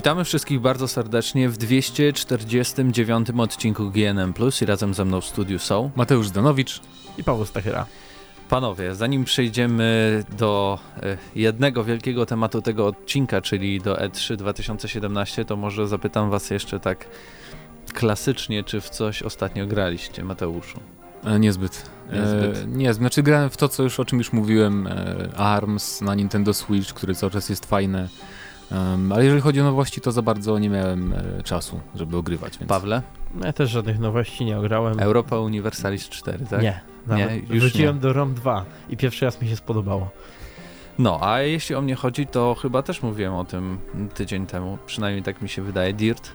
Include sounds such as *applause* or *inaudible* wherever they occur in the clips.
Witamy wszystkich bardzo serdecznie w 249 odcinku GNM Plus i razem ze mną w studiu są Mateusz Zdanowicz i Paweł Stachyra. Panowie, zanim przejdziemy do e, jednego wielkiego tematu tego odcinka, czyli do E3 2017, to może zapytam was jeszcze tak klasycznie, czy w coś ostatnio graliście, Mateuszu? Niezbyt. Niezbyt. E, nie, znaczy grałem w to, co już o czym już mówiłem, e, ARMS na Nintendo Switch, który cały czas jest fajny. Um, ale jeżeli chodzi o nowości, to za bardzo nie miałem e, czasu, żeby ogrywać. Więc... Pawle? No ja też żadnych nowości nie ograłem. Europa Universalis 4, tak? Nie, nawet nie, już wróciłem nie. do ROM 2 i pierwszy raz mi się spodobało. No, a jeśli o mnie chodzi, to chyba też mówiłem o tym tydzień temu, przynajmniej tak mi się wydaje, Dirt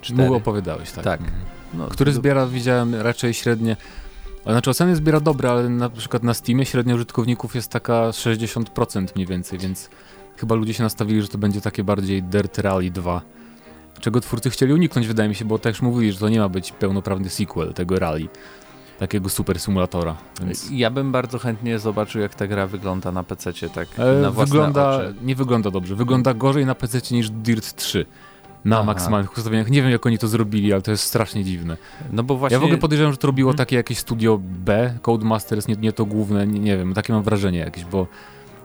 4. Mu opowiadałeś, tak. Tak. Mhm. No, Który zbiera, widziałem, raczej średnie znaczy oceny zbiera dobre, ale na przykład na Steamie średnia użytkowników jest taka 60% mniej więcej, więc chyba ludzie się nastawili, że to będzie takie bardziej Dirt Rally 2. Czego twórcy chcieli uniknąć, wydaje mi się, bo też mówili, że to nie ma być pełnoprawny sequel tego rally. Takiego super symulatora. Więc... Ja bym bardzo chętnie zobaczył, jak ta gra wygląda na PC, tak e, na wygląda, oczy. Nie wygląda dobrze. Wygląda gorzej na PC niż Dirt 3 na Aha. maksymalnych ustawieniach. Nie wiem, jak oni to zrobili, ale to jest strasznie dziwne. No bo właśnie... Ja w ogóle podejrzewam, że to robiło hmm. takie jakieś studio B, Codemasters, nie, nie to główne, nie, nie wiem, takie mam wrażenie jakieś, bo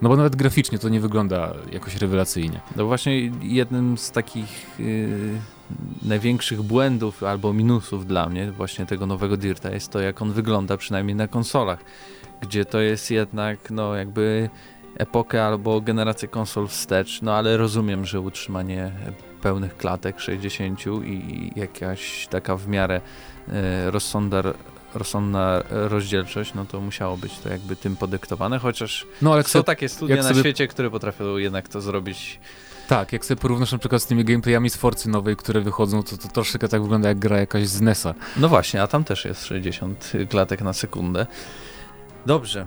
no bo nawet graficznie to nie wygląda jakoś rewelacyjnie. No właśnie jednym z takich yy, największych błędów albo minusów dla mnie właśnie tego nowego Dirta jest to, jak on wygląda przynajmniej na konsolach, gdzie to jest jednak no jakby epokę albo generację konsol wstecz, no ale rozumiem, że utrzymanie pełnych klatek 60 i jakaś taka w miarę yy, rozsądna rozdzielczość, no to musiało być to jakby tym podyktowane, chociaż no, ale są takie studia na sobie... świecie, które potrafią jednak to zrobić tak, jak sobie porównasz na przykład z tymi gameplayami z Forcy nowej, które wychodzą, to, to troszeczkę tak wygląda jak gra jakaś z NES-a. No właśnie, a tam też jest 60 klatek na sekundę. Dobrze,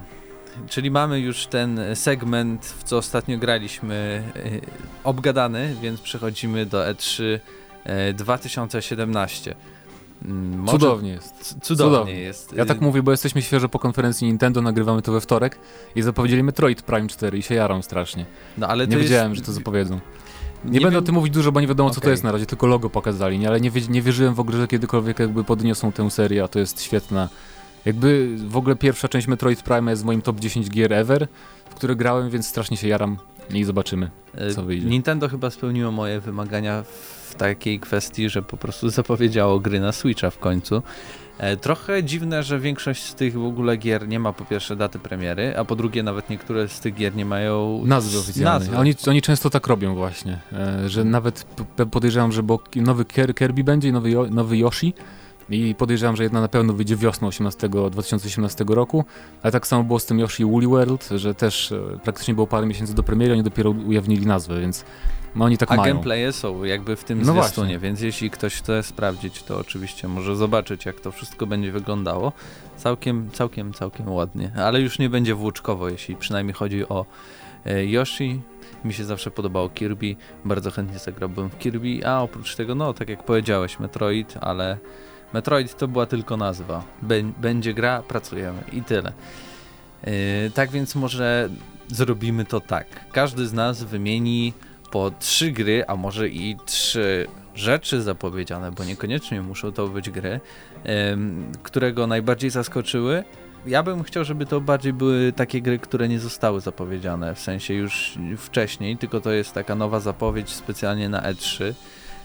czyli mamy już ten segment, w co ostatnio graliśmy, yy, obgadany, więc przechodzimy do E3 yy, 2017. Mm, może... Cudownie jest. Cudownie, Cudownie, jest. Ja tak mówię, bo jesteśmy świeżo po konferencji Nintendo, nagrywamy to we wtorek i zapowiedzieli Metroid Prime 4 i się jaram strasznie. No, ale nie wiedziałem, jest... że to zapowiedzą. Nie, nie będę wiem... o tym mówić dużo, bo nie wiadomo, okay. co to jest na razie, tylko logo pokazali, nie? ale nie, nie wierzyłem w ogóle, że kiedykolwiek jakby podniosą tę serię, a to jest świetna. Jakby w ogóle pierwsza część Metroid Prime jest w moim top 10 gier ever, w które grałem, więc strasznie się jaram i zobaczymy, co wyjdzie. Nintendo chyba spełniło moje wymagania w takiej kwestii, że po prostu *laughs* zapowiedziało gry na Switcha w końcu. E, trochę dziwne, że większość z tych w ogóle gier nie ma po pierwsze daty premiery, a po drugie nawet niektóre z tych gier nie mają nazwy oficjalnej. Oni, oni często tak robią właśnie, e, że nawet podejrzewam, że bo nowy Kirby będzie i nowy, nowy Yoshi, i podejrzewam, że jedna na pewno wyjdzie wiosną 18, 2018 roku, ale tak samo było z tym Yoshi Woolly World, że też e, praktycznie było parę miesięcy do premiery, oni dopiero ujawnili nazwę, więc no oni tak A mają. gameplaye są jakby w tym no zwiastunie, właśnie. więc jeśli ktoś chce sprawdzić, to oczywiście może zobaczyć, jak to wszystko będzie wyglądało. Całkiem, całkiem, całkiem ładnie, ale już nie będzie włóczkowo, jeśli przynajmniej chodzi o e, Yoshi. Mi się zawsze podobało Kirby, bardzo chętnie zagrałbym w Kirby, a oprócz tego, no tak jak powiedziałeś, Metroid, ale Metroid to była tylko nazwa. Będzie gra, pracujemy i tyle. Yy, tak więc może zrobimy to tak. Każdy z nas wymieni po trzy gry, a może i trzy rzeczy zapowiedziane, bo niekoniecznie muszą to być gry, yy, które go najbardziej zaskoczyły. Ja bym chciał, żeby to bardziej były takie gry, które nie zostały zapowiedziane, w sensie już wcześniej, tylko to jest taka nowa zapowiedź specjalnie na E3.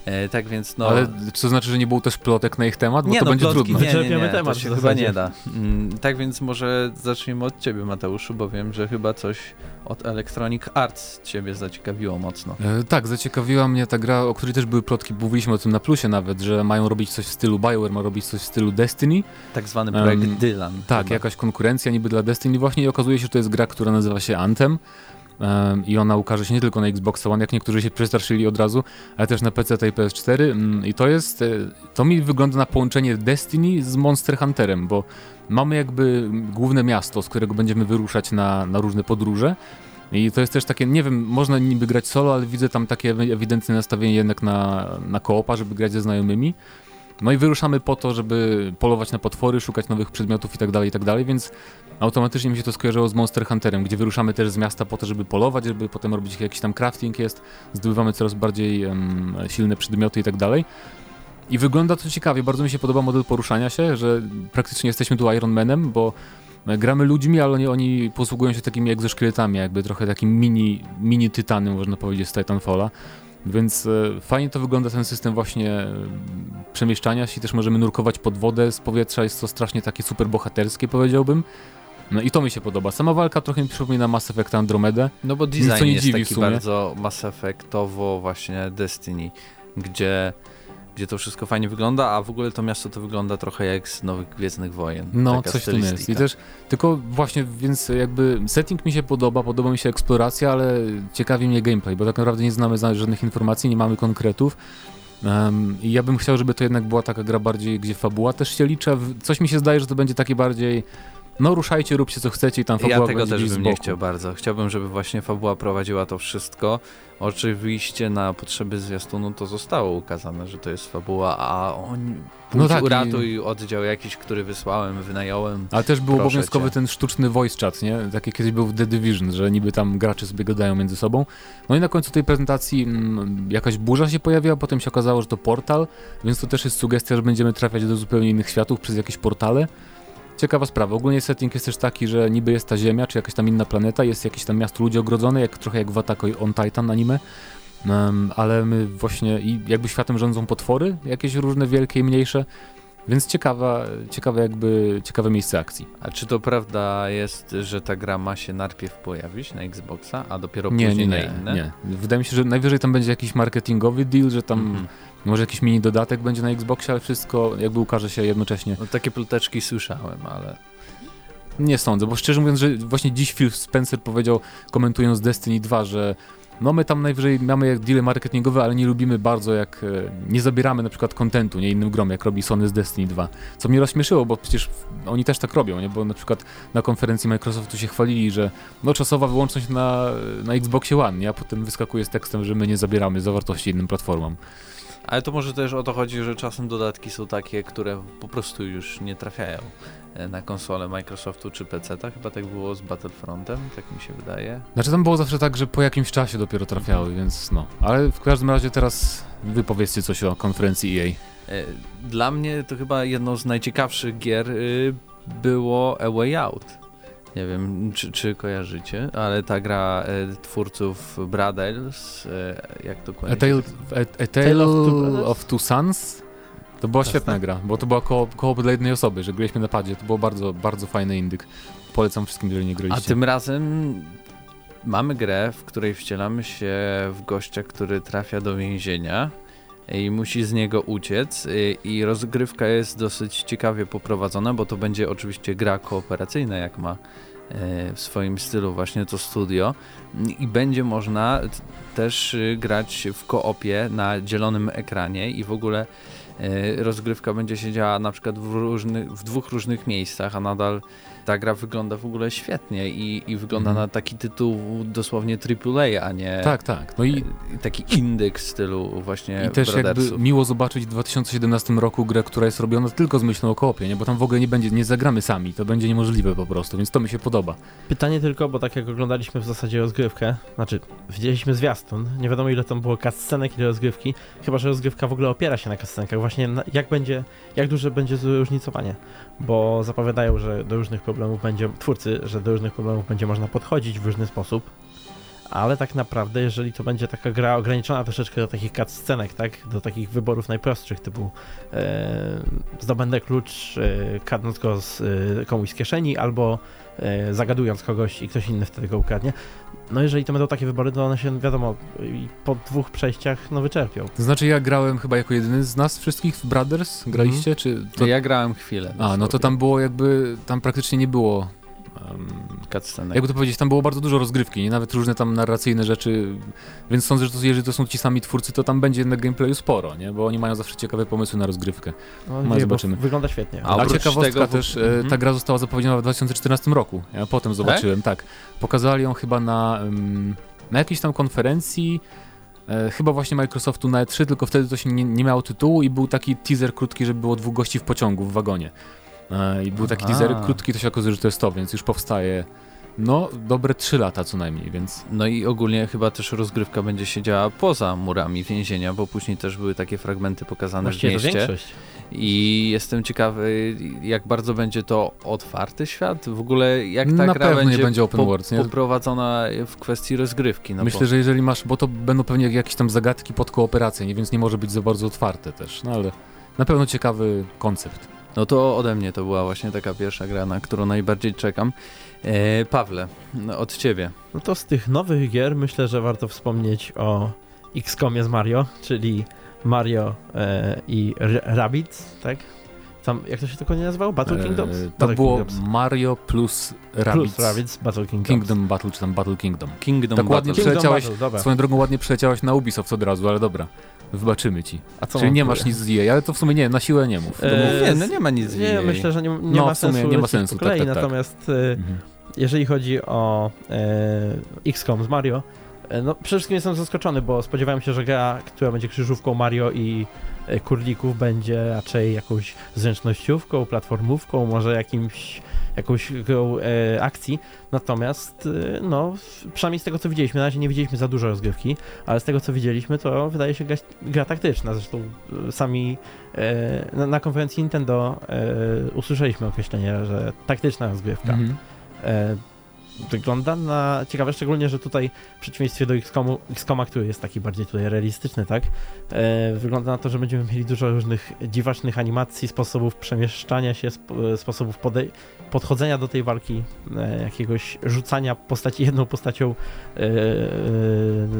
E, tak więc no... Ale co znaczy, że nie był też plotek na ich temat? Bo nie, to no, będzie plotki, trudno. Nie, nie, nie, temat to się chyba nie da. Mm, tak więc może zacznijmy od ciebie Mateuszu, bo wiem, że chyba coś od Electronic Arts ciebie zaciekawiło mocno. E, tak, zaciekawiła mnie ta gra, o której też były plotki, mówiliśmy o tym na plusie nawet, że mają robić coś w stylu BioWare, ma robić coś w stylu Destiny. Tak zwany projekt um, Dylan. Tak, chyba. jakaś konkurencja niby dla Destiny właśnie i okazuje się, że to jest gra, która nazywa się Anthem i ona ukaże się nie tylko na Xbox One, jak niektórzy się przestraszyli od razu, ale też na PC i PS4 mm, i to jest, e, to mi wygląda na połączenie Destiny z Monster Hunterem, bo mamy jakby główne miasto, z którego będziemy wyruszać na, na różne podróże i to jest też takie, nie wiem, można niby grać solo, ale widzę tam takie ewidentne nastawienie jednak na, na koopa, żeby grać ze znajomymi. No i wyruszamy po to, żeby polować na potwory, szukać nowych przedmiotów i tak dalej, i tak więc automatycznie mi się to skojarzyło z Monster Hunterem, gdzie wyruszamy też z miasta po to, żeby polować, żeby potem robić jakiś tam crafting jest, zdobywamy coraz bardziej um, silne przedmioty i tak dalej. I wygląda to ciekawie, bardzo mi się podoba model poruszania się, że praktycznie jesteśmy tu Iron Manem, bo gramy ludźmi, ale oni, oni posługują się takimi egzoszkieletami, jakby trochę takim mini, mini tytanem, można powiedzieć, z Titanfalla. Więc e, fajnie to wygląda ten system właśnie e, przemieszczania się, też możemy nurkować pod wodę z powietrza, jest to strasznie takie super bohaterskie powiedziałbym. No i to mi się podoba. Sama walka trochę mi przypomina Mass Effect Andromedę. No bo design jest taki bardzo Mass Effectowo właśnie Destiny, gdzie gdzie to wszystko fajnie wygląda, a w ogóle to miasto to wygląda trochę jak z Nowych Gwiezdnych Wojen. No, coś w tym jest. I też, tylko właśnie, więc jakby setting mi się podoba, podoba mi się eksploracja, ale ciekawi mnie gameplay, bo tak naprawdę nie znamy żadnych informacji, nie mamy konkretów. Um, I ja bym chciał, żeby to jednak była taka gra bardziej, gdzie fabuła też się liczy. Coś mi się zdaje, że to będzie takie bardziej no ruszajcie, róbcie co chcecie i tam fabuła Ja tego też bym nie chciał bardzo. Chciałbym, żeby właśnie fabuła prowadziła to wszystko. Oczywiście na potrzeby zwiastunu to zostało ukazane, że to jest fabuła, a on no tak, uratuj i... oddział jakiś, który wysłałem, wynająłem. Ale też był obowiązkowy cię. ten sztuczny voice chat, nie? Tak jak kiedyś był w The Division, że niby tam gracze sobie gadają między sobą. No i na końcu tej prezentacji mm, jakaś burza się pojawiła, potem się okazało, że to portal, więc to też jest sugestia, że będziemy trafiać do zupełnie innych światów przez jakieś portale. Ciekawa sprawa. Ogólnie setting jest też taki, że niby jest ta Ziemia, czy jakaś tam inna planeta, jest jakieś tam miasto ludzi ogrodzone, jak, trochę jak w Attack on Titan anime. Um, ale my właśnie, i jakby światem rządzą potwory, jakieś różne wielkie i mniejsze, więc ciekawa, ciekawe jakby, ciekawe miejsce akcji. A czy to prawda jest, że ta gra ma się najpierw pojawić na Xboxa, a dopiero nie, później nie, nie, na inne? Nie, Wydaje mi się, że najwyżej tam będzie jakiś marketingowy deal, że tam -hmm. Może jakiś mini dodatek będzie na Xboxie, ale wszystko jakby ukaże się jednocześnie. No, takie ploteczki słyszałem, ale... Nie sądzę, bo szczerze mówiąc, że właśnie dziś Phil Spencer powiedział, komentując Destiny 2, że no my tam najwyżej mamy jak deale marketingowe, ale nie lubimy bardzo jak, e, nie zabieramy na przykład kontentu, nie innym grom, jak robi Sony z Destiny 2. Co mnie rozśmieszyło, bo przecież oni też tak robią, nie? Bo na przykład na konferencji Microsoftu się chwalili, że no czasowa wyłączność na, na Xboxie One, nie? A potem wyskakuje z tekstem, że my nie zabieramy zawartości innym platformom. Ale to może też o to chodzi, że czasem dodatki są takie, które po prostu już nie trafiają e, na konsolę Microsoftu czy PC. -ta. Chyba tak było z Battlefrontem, tak mi się wydaje. Znaczy tam było zawsze tak, że po jakimś czasie dopiero trafiały, więc no. Ale w każdym razie teraz wypowiedzcie coś o konferencji EA. E, dla mnie to chyba jedną z najciekawszych gier y, było A Way Out. Nie wiem, czy, czy kojarzycie, ale ta gra e, twórców Brothers, e, jak to A Tale, a, a tale of, two of, Two Sons? To była świetna gra, bo to była koło, koło dla jednej osoby, że graliśmy na padzie. To było bardzo, bardzo fajny indyk. Polecam wszystkim, jeżeli nie graliście. A tym razem mamy grę, w której wcielamy się w gościa, który trafia do więzienia i musi z niego uciec. Y, i rozgrywka jest dosyć ciekawie poprowadzona, bo to będzie oczywiście gra kooperacyjna, jak ma e, w swoim stylu właśnie to studio. I będzie można też y, grać w koopie na dzielonym ekranie. I w ogóle rozgrywka będzie się działa na przykład w, różnych, w dwóch różnych miejscach, a nadal ta gra wygląda w ogóle świetnie i, i wygląda mm. na taki tytuł dosłownie AAA, a nie tak, tak. No i taki indyk stylu właśnie I też jakby miło zobaczyć w 2017 roku grę, która jest robiona tylko z myślą o kopie, nie? bo tam w ogóle nie będzie, nie zagramy sami, to będzie niemożliwe po prostu, więc to mi się podoba. Pytanie tylko, bo tak jak oglądaliśmy w zasadzie rozgrywkę, znaczy widzieliśmy zwiastun, nie wiadomo ile tam było cutscenek, ile rozgrywki, chyba że rozgrywka w ogóle opiera się na cutscenkach, właśnie na, jak będzie, jak duże będzie zróżnicowanie, bo zapowiadają, że do różnych problemów będzie, twórcy, że do różnych problemów będzie można podchodzić w różny sposób, ale tak naprawdę, jeżeli to będzie taka gra ograniczona troszeczkę do takich cutscenek, tak, do takich wyborów najprostszych, typu e, zdobędę klucz, e, kradnąc go z, e, komuś z kieszeni, albo zagadując kogoś i ktoś inny wtedy go ukradnie, no jeżeli to będą takie wybory, to one się, wiadomo, po dwóch przejściach, no wyczerpią. To znaczy ja grałem chyba jako jedyny z nas wszystkich w Brothers, graliście, mm. czy... To... Ja grałem chwilę. A, no to tam było jakby, tam praktycznie nie było um, Jakby to powiedzieć, tam było bardzo dużo rozgrywki, nie? nawet różne tam narracyjne rzeczy, więc sądzę, że to, jeżeli to są ci sami twórcy, to tam będzie jednak gameplayu sporo, nie? bo oni mają zawsze ciekawe pomysły na rozgrywkę. No, no zobaczymy. Wygląda świetnie. A, A ciekawostka tego... też, e, ta mhm. gra została zapowiedziana w 2014 roku, ja potem zobaczyłem, tak. tak. Pokazali ją chyba na, na jakiejś tam konferencji, e, chyba właśnie Microsoftu na E3, tylko wtedy to się nie, nie miało tytułu i był taki teaser krótki, że było dwóch gości w pociągu, w wagonie. E, I był taki Aha. teaser krótki, to się okazuje, że to jest to, więc już powstaje no, dobre 3 lata co najmniej, więc... No i ogólnie chyba też rozgrywka będzie się działa poza murami więzienia, bo później też były takie fragmenty pokazane Właściwie w mieście. Większość. I jestem ciekawy, jak bardzo będzie to otwarty świat, w ogóle jak ta Na gra będzie, będzie open po, world, nie? poprowadzona w kwestii rozgrywki. No Myślę, bo... że jeżeli masz, bo to będą pewnie jakieś tam zagadki pod kooperację, więc nie może być za bardzo otwarte też, no ale na pewno ciekawy koncept. No to ode mnie to była właśnie taka pierwsza gra, na którą najbardziej czekam. E, Pawle, no od ciebie. No to z tych nowych gier myślę, że warto wspomnieć o XCOMie z Mario, czyli Mario e, i Rabbids, tak? Tam, jak to się tylko nie nazywało? Battle e, Kingdoms? to Battle było Kingdoms. Mario plus Rabbids. Plus Rabbids, Battle Kingdoms. Kingdom Battle, czy tam Battle Kingdom. Kingdom tak Battle. ładnie przeleciałeś, swoją drogą ładnie przeleciałeś na Ubisoft od razu, ale dobra. Wybaczymy ci. A co Czyli nie masz nic z EA, ale to w sumie nie, na siłę nie mów. Eee, nie, no nie ma nic z EA. Nie, myślę, że nie, nie no, ma sensu. Nie ma sensu, kolei, tak, tak, tak. Natomiast e, mhm. jeżeli chodzi o e, XCOM z Mario, e, no przede wszystkim jestem zaskoczony, bo spodziewałem się, że gra, która będzie krzyżówką Mario i e, Kurlików będzie raczej jakąś zręcznościówką, platformówką, może jakimś jakąś e, akcji. Natomiast, e, no, przynajmniej z tego co widzieliśmy, na razie nie widzieliśmy za dużo rozgrywki, ale z tego co widzieliśmy, to wydaje się gra, gra taktyczna. Zresztą e, sami e, na, na, konferencji Nintendo e, usłyszeliśmy określenie, że taktyczna rozgrywka. Mhm. E, wygląda na ciekawe, szczególnie, że tutaj w przeciwieństwie do XCOMu, XCOMa, który jest taki bardziej tutaj realistyczny, tak, e, wygląda na to, że będziemy mieli dużo różnych dziwacznych animacji, sposobów przemieszczania się, sp sposobów podchodzenia do tej walki, e, jakiegoś rzucania postaci *laughs* jedną postacią e, e,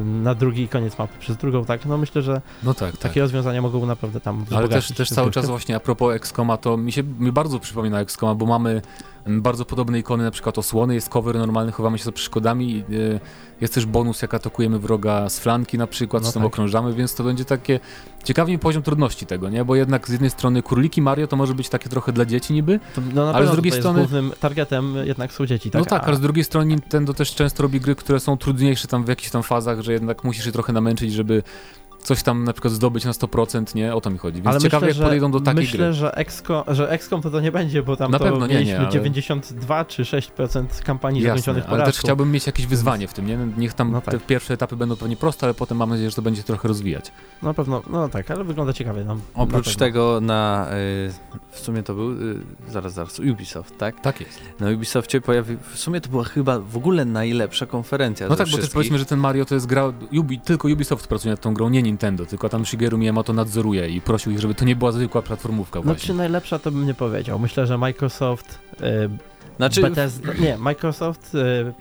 na drugi koniec mapy przez drugą, tak, no myślę, że no tak, takie tak. rozwiązania mogą naprawdę tam Ale też, też cały czas właśnie a propos XCOMa, to mi się mi bardzo przypomina XCOMa, bo mamy bardzo podobne ikony, na przykład osłony, jest cover normalny, chowamy się za przeszkodami, y, jest też bonus, jak atakujemy wroga z flanki na przykład, no z tym tak. okrążamy, więc to będzie takie, ciekawi poziom trudności tego, nie, bo jednak z jednej strony Króliki Mario to może być takie trochę dla dzieci niby, no ale z drugiej strony... głównym targetem jednak są dzieci, tak? No tak, ale z drugiej strony Nintendo też często robi gry, które są trudniejsze tam w jakichś tam fazach, że jednak musisz je trochę namęczyć, żeby coś tam na przykład zdobyć na 100%, nie? O to mi chodzi. Więc ale ciekawe, myślę, jak podejdą do takiej myślę, gry. Myślę, że XCOM, że XCOM to to nie będzie, bo tam na to pewno nie, mieliśmy nie, ale... 92 czy 6% kampanii Jasne, zakończonych porażką. ale też chciałbym mieć jakieś wyzwanie w tym, nie? Niech tam no tak. te pierwsze etapy będą pewnie proste, ale potem mam nadzieję, że to będzie trochę rozwijać. Na pewno, no tak, ale wygląda ciekawie. No, Oprócz na tego na, y, w sumie to był, y, zaraz, zaraz, Ubisoft, tak? Tak jest. Na Ubisoftie pojawił, w sumie to była chyba w ogóle najlepsza konferencja No tak, bo też powiedzmy, że ten Mario to jest gra, Ubi, tylko Ubisoft pracuje nad tą grą, nie Nintendo, tylko tam Shigeru Miyamoto nadzoruje i prosił ich, żeby to nie była zwykła platformówka właśnie. Znaczy najlepsza to bym nie powiedział. Myślę, że Microsoft, yy, znaczy... Bethesda, nie, Microsoft, yy,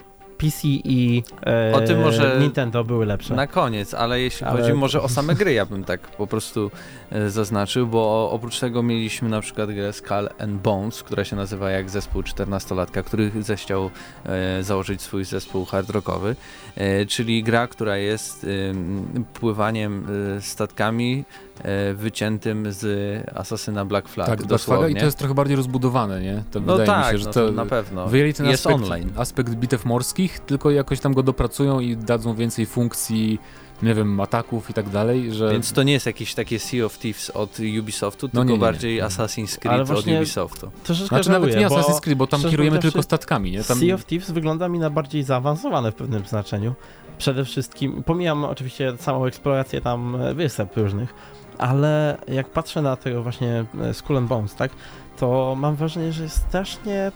PC i e, o tym może Nintendo były lepsze. Na koniec, ale jeśli ale... chodzi może o same gry, ja bym tak po prostu e, zaznaczył, bo oprócz tego mieliśmy na przykład grę Skull and Bones, która się nazywa jak zespół 14-latka, który zechciał e, założyć swój zespół hard rockowy, e, czyli gra, która jest pływaniem e, statkami E, wyciętym z Asasyna Black Flag. Tak, dosłownie. i to jest trochę bardziej rozbudowane, nie? To no wydaje tak, mi się, że no to, to na pewno. Wyjęli ten jest aspekt, online. aspekt bitew morskich, tylko jakoś tam go dopracują i dadzą więcej funkcji nie wiem, ataków i tak dalej, że... Więc to nie jest jakieś takie Sea of Thieves od Ubisoftu, no tylko nie, nie, bardziej nie. Assassin's Creed od Ubisoftu. Troszeczkę znaczy żałuję, nawet nie Assassin's Creed, bo tam kierujemy tylko statkami, nie? Tam... Sea of Thieves wygląda mi na bardziej zaawansowane w pewnym znaczeniu. Przede wszystkim, pomijam oczywiście całą eksplorację tam wysep różnych, ale jak patrzę na tego właśnie e, Skull and Bones, tak, to mam wrażenie, że jest strasznie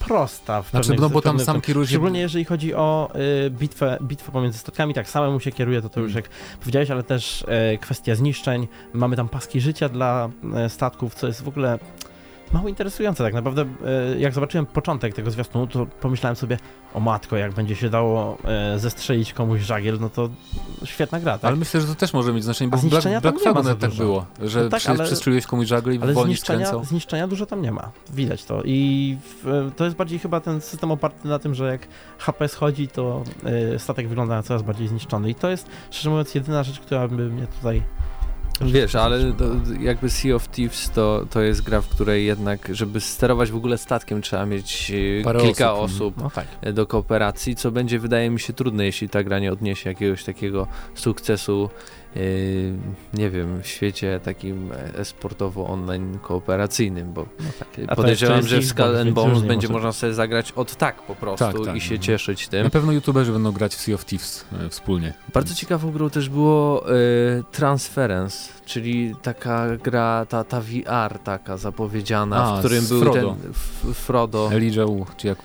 prosta w znaczy, pewnych, no bo tam sam kierujesz... Szczególnie jeżeli chodzi o y, bitwę, bitwę pomiędzy statkami, tak samemu się kieruje, to to już hmm. jak powiedziałeś, ale też y, kwestia zniszczeń. Mamy tam paski życia dla y, statków, co jest w ogóle mało interesujące tak naprawdę. E, jak zobaczyłem początek tego zwiastunu, to pomyślałem sobie, o matko, jak będzie się dało e, zestrzelić komuś żagiel, no to świetna gra, tak? Ale myślę, że to też może mieć znaczenie, bo w Black, Black Flag tak było, że no tak, przy, przestrzeliłeś komuś żagiel i ale wolniej zniszczenia, skręcał. zniszczenia dużo tam nie ma, widać to i w, to jest bardziej chyba ten system oparty na tym, że jak HP schodzi, to statek wygląda na coraz bardziej zniszczony i to jest, szczerze mówiąc, jedyna rzecz, która by mnie tutaj Wiesz, ale to, jakby Sea of Thieves to, to jest gra, w której jednak, żeby sterować w ogóle statkiem trzeba mieć e, Parę kilka osób, osób no tak. E, do kooperacji, co będzie wydaje mi się trudne, jeśli ta gra nie odniesie jakiegoś takiego sukcesu nie wiem, w świecie takim esportowo online kooperacyjnym, bo no tak. podejrzewam, że w Skull and Bones będzie można sobie zagrać od tak po prostu tak, tak, i się no. cieszyć tym. Na pewno youtuberzy będą grać w Sea of Thieves e, wspólnie. Bardzo więc... ciekawą grą też było e, Transference, czyli taka gra, ta, ta VR taka zapowiedziana, A, w którym był Frodo. ten f, Frodo. Elijah, czy jak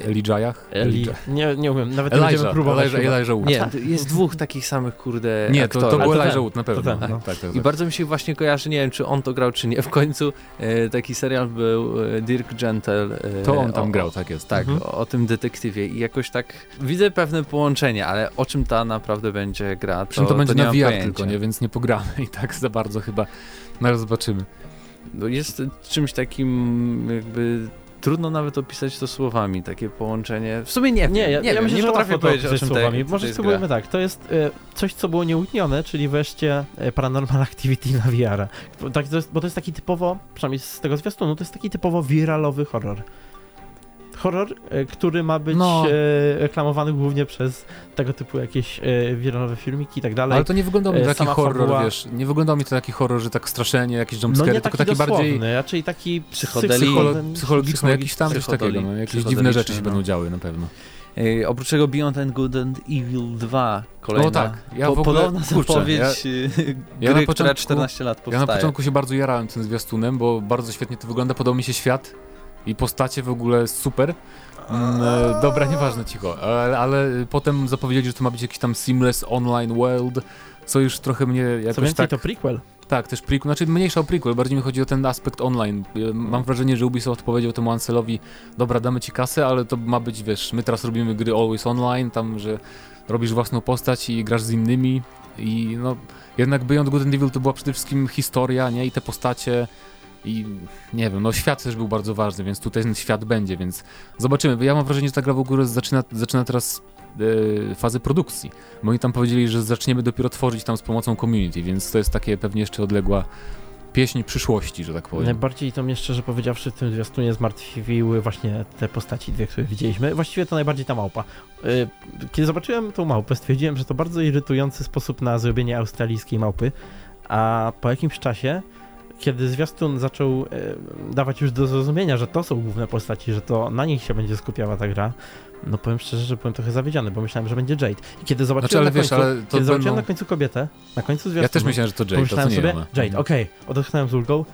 Elijahach? Eli... Nie, nie umiem, nawet Elijah, nie będziemy próbować. Elijah, Elijah Nie, jest dwóch takich samych, kurde, Nie, aktorów. to, to był Elijah Wood, na pewno. Tak, no. tak, tak, I bardzo mi się właśnie kojarzy, nie wiem, czy on to grał, czy nie. W końcu e, taki serial był e, Dirk Gentle. E, to on tam o, grał, tak jest. Tak, mhm. o, o, tym detektywie i jakoś tak widzę pewne połączenie, ale o czym ta naprawdę będzie gra, to, to będzie to na VR tylko, nie? Więc nie pogramy i tak za bardzo chyba no zobaczymy. No jest czymś takim jakby trudno nawet opisać to słowami, takie połączenie. W sumie nie Nie, ja, nie, ja myślę, nie że potrafię powiedzieć o czym słowami. Może spróbujemy tak. To jest e, coś, co było nieujawnione, czyli wreszcie e, Paranormal Activity na VR. Tak, to bo to jest taki typowo, przynajmniej z tego zwiastunu, to jest taki typowo wiralowy horror horror, e, który ma być no. e, reklamowany głównie przez tego typu jakieś e, wiralowe filmiki i tak dalej. Ale to nie wygląda mi e, taki horror, fabuła... wiesz, nie wygląda mi to taki horror, że tak straszenie, jakieś jumpscare, no nie tylko taki, taki bardziej... raczej taki psychodeli... psychologiczny, jakiś tam coś takiego, no, jakieś dziwne rzeczy się no. będą działy na pewno. Yy, oprócz tego Beyond and Good and Evil 2 kolejna, o tak, ja po, w ogóle, podobna kurczę, zapowiedź ja, gry, ja początku, która 14 lat powstaje. Ja na początku się bardzo jarałem tym zwiastunem, bo bardzo świetnie to wygląda, podobał mi się świat i postacie w ogóle super. Mm, e, dobra, nieważne, cicho. Ale, ale potem zapowiedzieli, że to ma być jakiś tam seamless online world, co już trochę mnie jakoś co więcej, tak... to prequel. Tak, też prequel, znaczy mniejsza o prequel, bardziej mi chodzi o ten aspekt online. Mam wrażenie, że Ubisoft powiedział temu Ancelowi, dobra, damy ci kasę, ale to ma być, wiesz, my teraz robimy gry always online, tam, że robisz własną postać i grasz z innymi i no, jednak Beyond Good and Evil to była przede wszystkim historia, nie, i te postacie, i nie wiem, no świat też był bardzo ważny, więc tutaj ten świat będzie, więc zobaczymy. Ja mam wrażenie, że ta gra w ogóle zaczyna, zaczyna teraz e, fazę produkcji. Bo oni tam powiedzieli, że zaczniemy dopiero tworzyć tam z pomocą community, więc to jest takie pewnie jeszcze odległa pieśń przyszłości, że tak powiem. Najbardziej to mnie szczerze powiedziawszy w tym zwiastunie zmartwiły właśnie te postaci dwie, które widzieliśmy. Właściwie to najbardziej ta małpa. E, kiedy zobaczyłem tą małpę, stwierdziłem, że to bardzo irytujący sposób na zrobienie australijskiej małpy, a po jakimś czasie kiedy zwiastun zaczął e, dawać już do zrozumienia, że to są główne postaci, że to na nich się będzie skupiała ta gra, no powiem szczerze, że byłem trochę zawiedziony, bo myślałem, że będzie Jade. I kiedy zobaczyłem, znaczy, na, wiesz, końcu, kiedy zobaczyłem na końcu kobietę, na końcu zwiastunu, Ja też myślałem, że to Jade, to sobie, Jade, okej, okay, odetchnąłem z ulgą,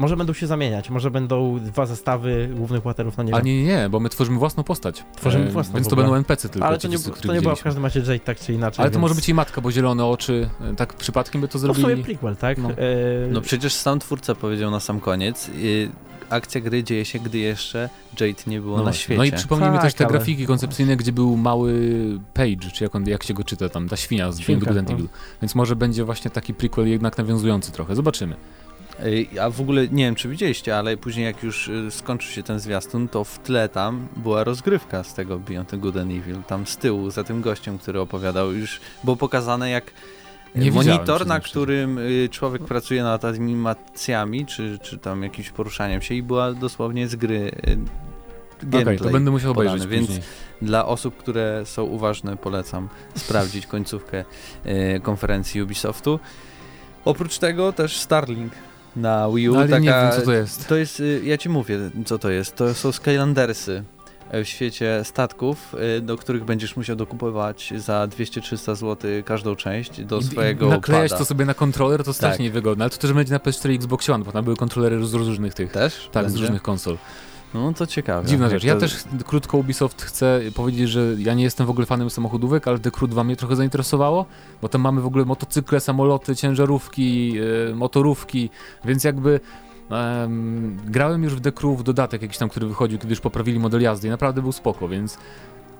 może będą się zamieniać, może będą dwa zestawy głównych bohaterów na nie. A nie, nie, bo my tworzymy własną postać. Tworzymy e, własną Więc to będą NPC tylko. Ale to nie, to nie była w każdym razie Jade tak czy inaczej. Ale to może być jej matka, bo zielone oczy, e, tak przypadkiem by to zrobili. To sobie prequel, tak? No. E... no przecież sam twórca powiedział na sam koniec, y, akcja gry dzieje się, gdy jeszcze Jade nie było no na świecie. No i przypomnijmy tak, też te ale... grafiki koncepcyjne, gdzie był mały Page, czy jak, on, jak się go czyta tam, ta świnia z Świnka, no. Evil. Więc może będzie właśnie taki prequel jednak nawiązujący trochę. Zobaczymy. A w ogóle nie wiem, czy widzieliście, ale później jak już y, skończył się ten zwiastun, to w tle tam była rozgrywka z tego Beyond the Good and Evil. Tam z tyłu, za tym gościem, który opowiadał, już było pokazane jak nie monitor, na którym y, człowiek pracuje nad animacjami, czy, czy tam jakimś poruszaniem się i była dosłownie z gry y, gameplay okay, to będę musiał podany, obejrzeć Więc dla osób, które są uważne, polecam sprawdzić końcówkę konferencji Ubisoftu. Oprócz tego też Starlink na Wii U. No, ale taka, nie wiem, co to jest. To jest, y, ja ci mówię, co to jest. To są Skylandersy w świecie statków, y, do których będziesz musiał dokupować za 200-300 zł każdą część do swojego I naklejać pada. to sobie na kontroler, to strasznie tak. wygodne, ale to też będzie na PS4 i Xbox One, bo tam były kontrolery z różnych tych. Też? Tak, będzie? z różnych konsol. No to ciekawe. Dziwna rzecz. Ja też krótko Ubisoft chcę powiedzieć, że ja nie jestem w ogóle fanem samochodówek, ale The Crew 2 mnie trochę zainteresowało, bo tam mamy w ogóle motocykle, samoloty, ciężarówki, yy, motorówki, więc jakby Um, grałem już w The Crew w dodatek jakiś tam, który wychodził, kiedy już poprawili model jazdy i naprawdę był spoko, więc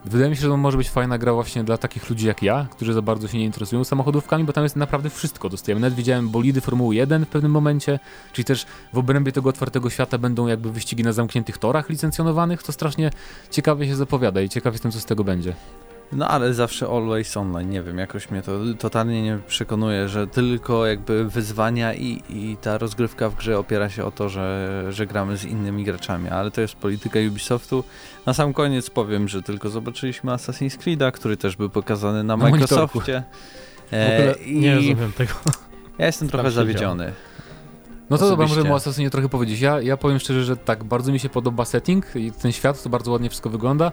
Wydaje mi się, że to może być fajna gra właśnie dla takich ludzi jak ja, którzy za bardzo się nie interesują samochodówkami, bo tam jest naprawdę wszystko dostajemy. Nawet widziałem bolidy Formuły 1 w pewnym momencie, czyli też w obrębie tego otwartego świata będą jakby wyścigi na zamkniętych torach licencjonowanych, to strasznie ciekawie się zapowiada i ciekaw jestem, co z tego będzie. No ale zawsze always online, nie wiem, jakoś mnie to totalnie nie przekonuje, że tylko jakby wyzwania i, i ta rozgrywka w grze opiera się o to, że, że gramy z innymi graczami, ale to jest polityka Ubisoftu. Na sam koniec powiem, że tylko zobaczyliśmy Assassin's Creed'a, który też był pokazany na, na Microsoftie. E, nie rozumiem tego. Ja jestem trochę zawiedziony. No to dobra, możemy o Assassinie trochę powiedzieć. Ja, ja powiem szczerze, że tak, bardzo mi się podoba setting i ten świat, to bardzo ładnie wszystko wygląda.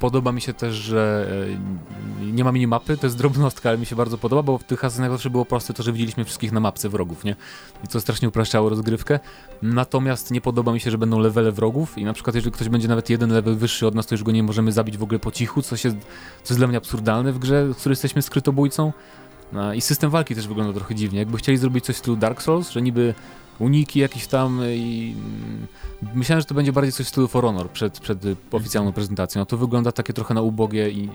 Podoba mi się też, że e, nie ma minimapy, to jest drobnostka, ale mi się bardzo podoba, bo w tych Assassinach zawsze było proste to, że widzieliśmy wszystkich na mapce wrogów, nie? I to strasznie upraszczało rozgrywkę. Natomiast nie podoba mi się, że będą levele wrogów i na przykład jeżeli ktoś będzie nawet jeden level wyższy od nas, to już go nie możemy zabić w ogóle po cichu, co, się, co jest dla mnie absurdalne w grze, w której jesteśmy skrytobójcą. No, I system walki też wygląda trochę dziwnie. Jakby chcieli zrobić coś w stylu Dark Souls, że niby uniki jakieś tam i mm, myślałem, że to będzie bardziej coś w stylu For Honor przed, przed oficjalną prezentacją. A to wygląda takie trochę na ubogie i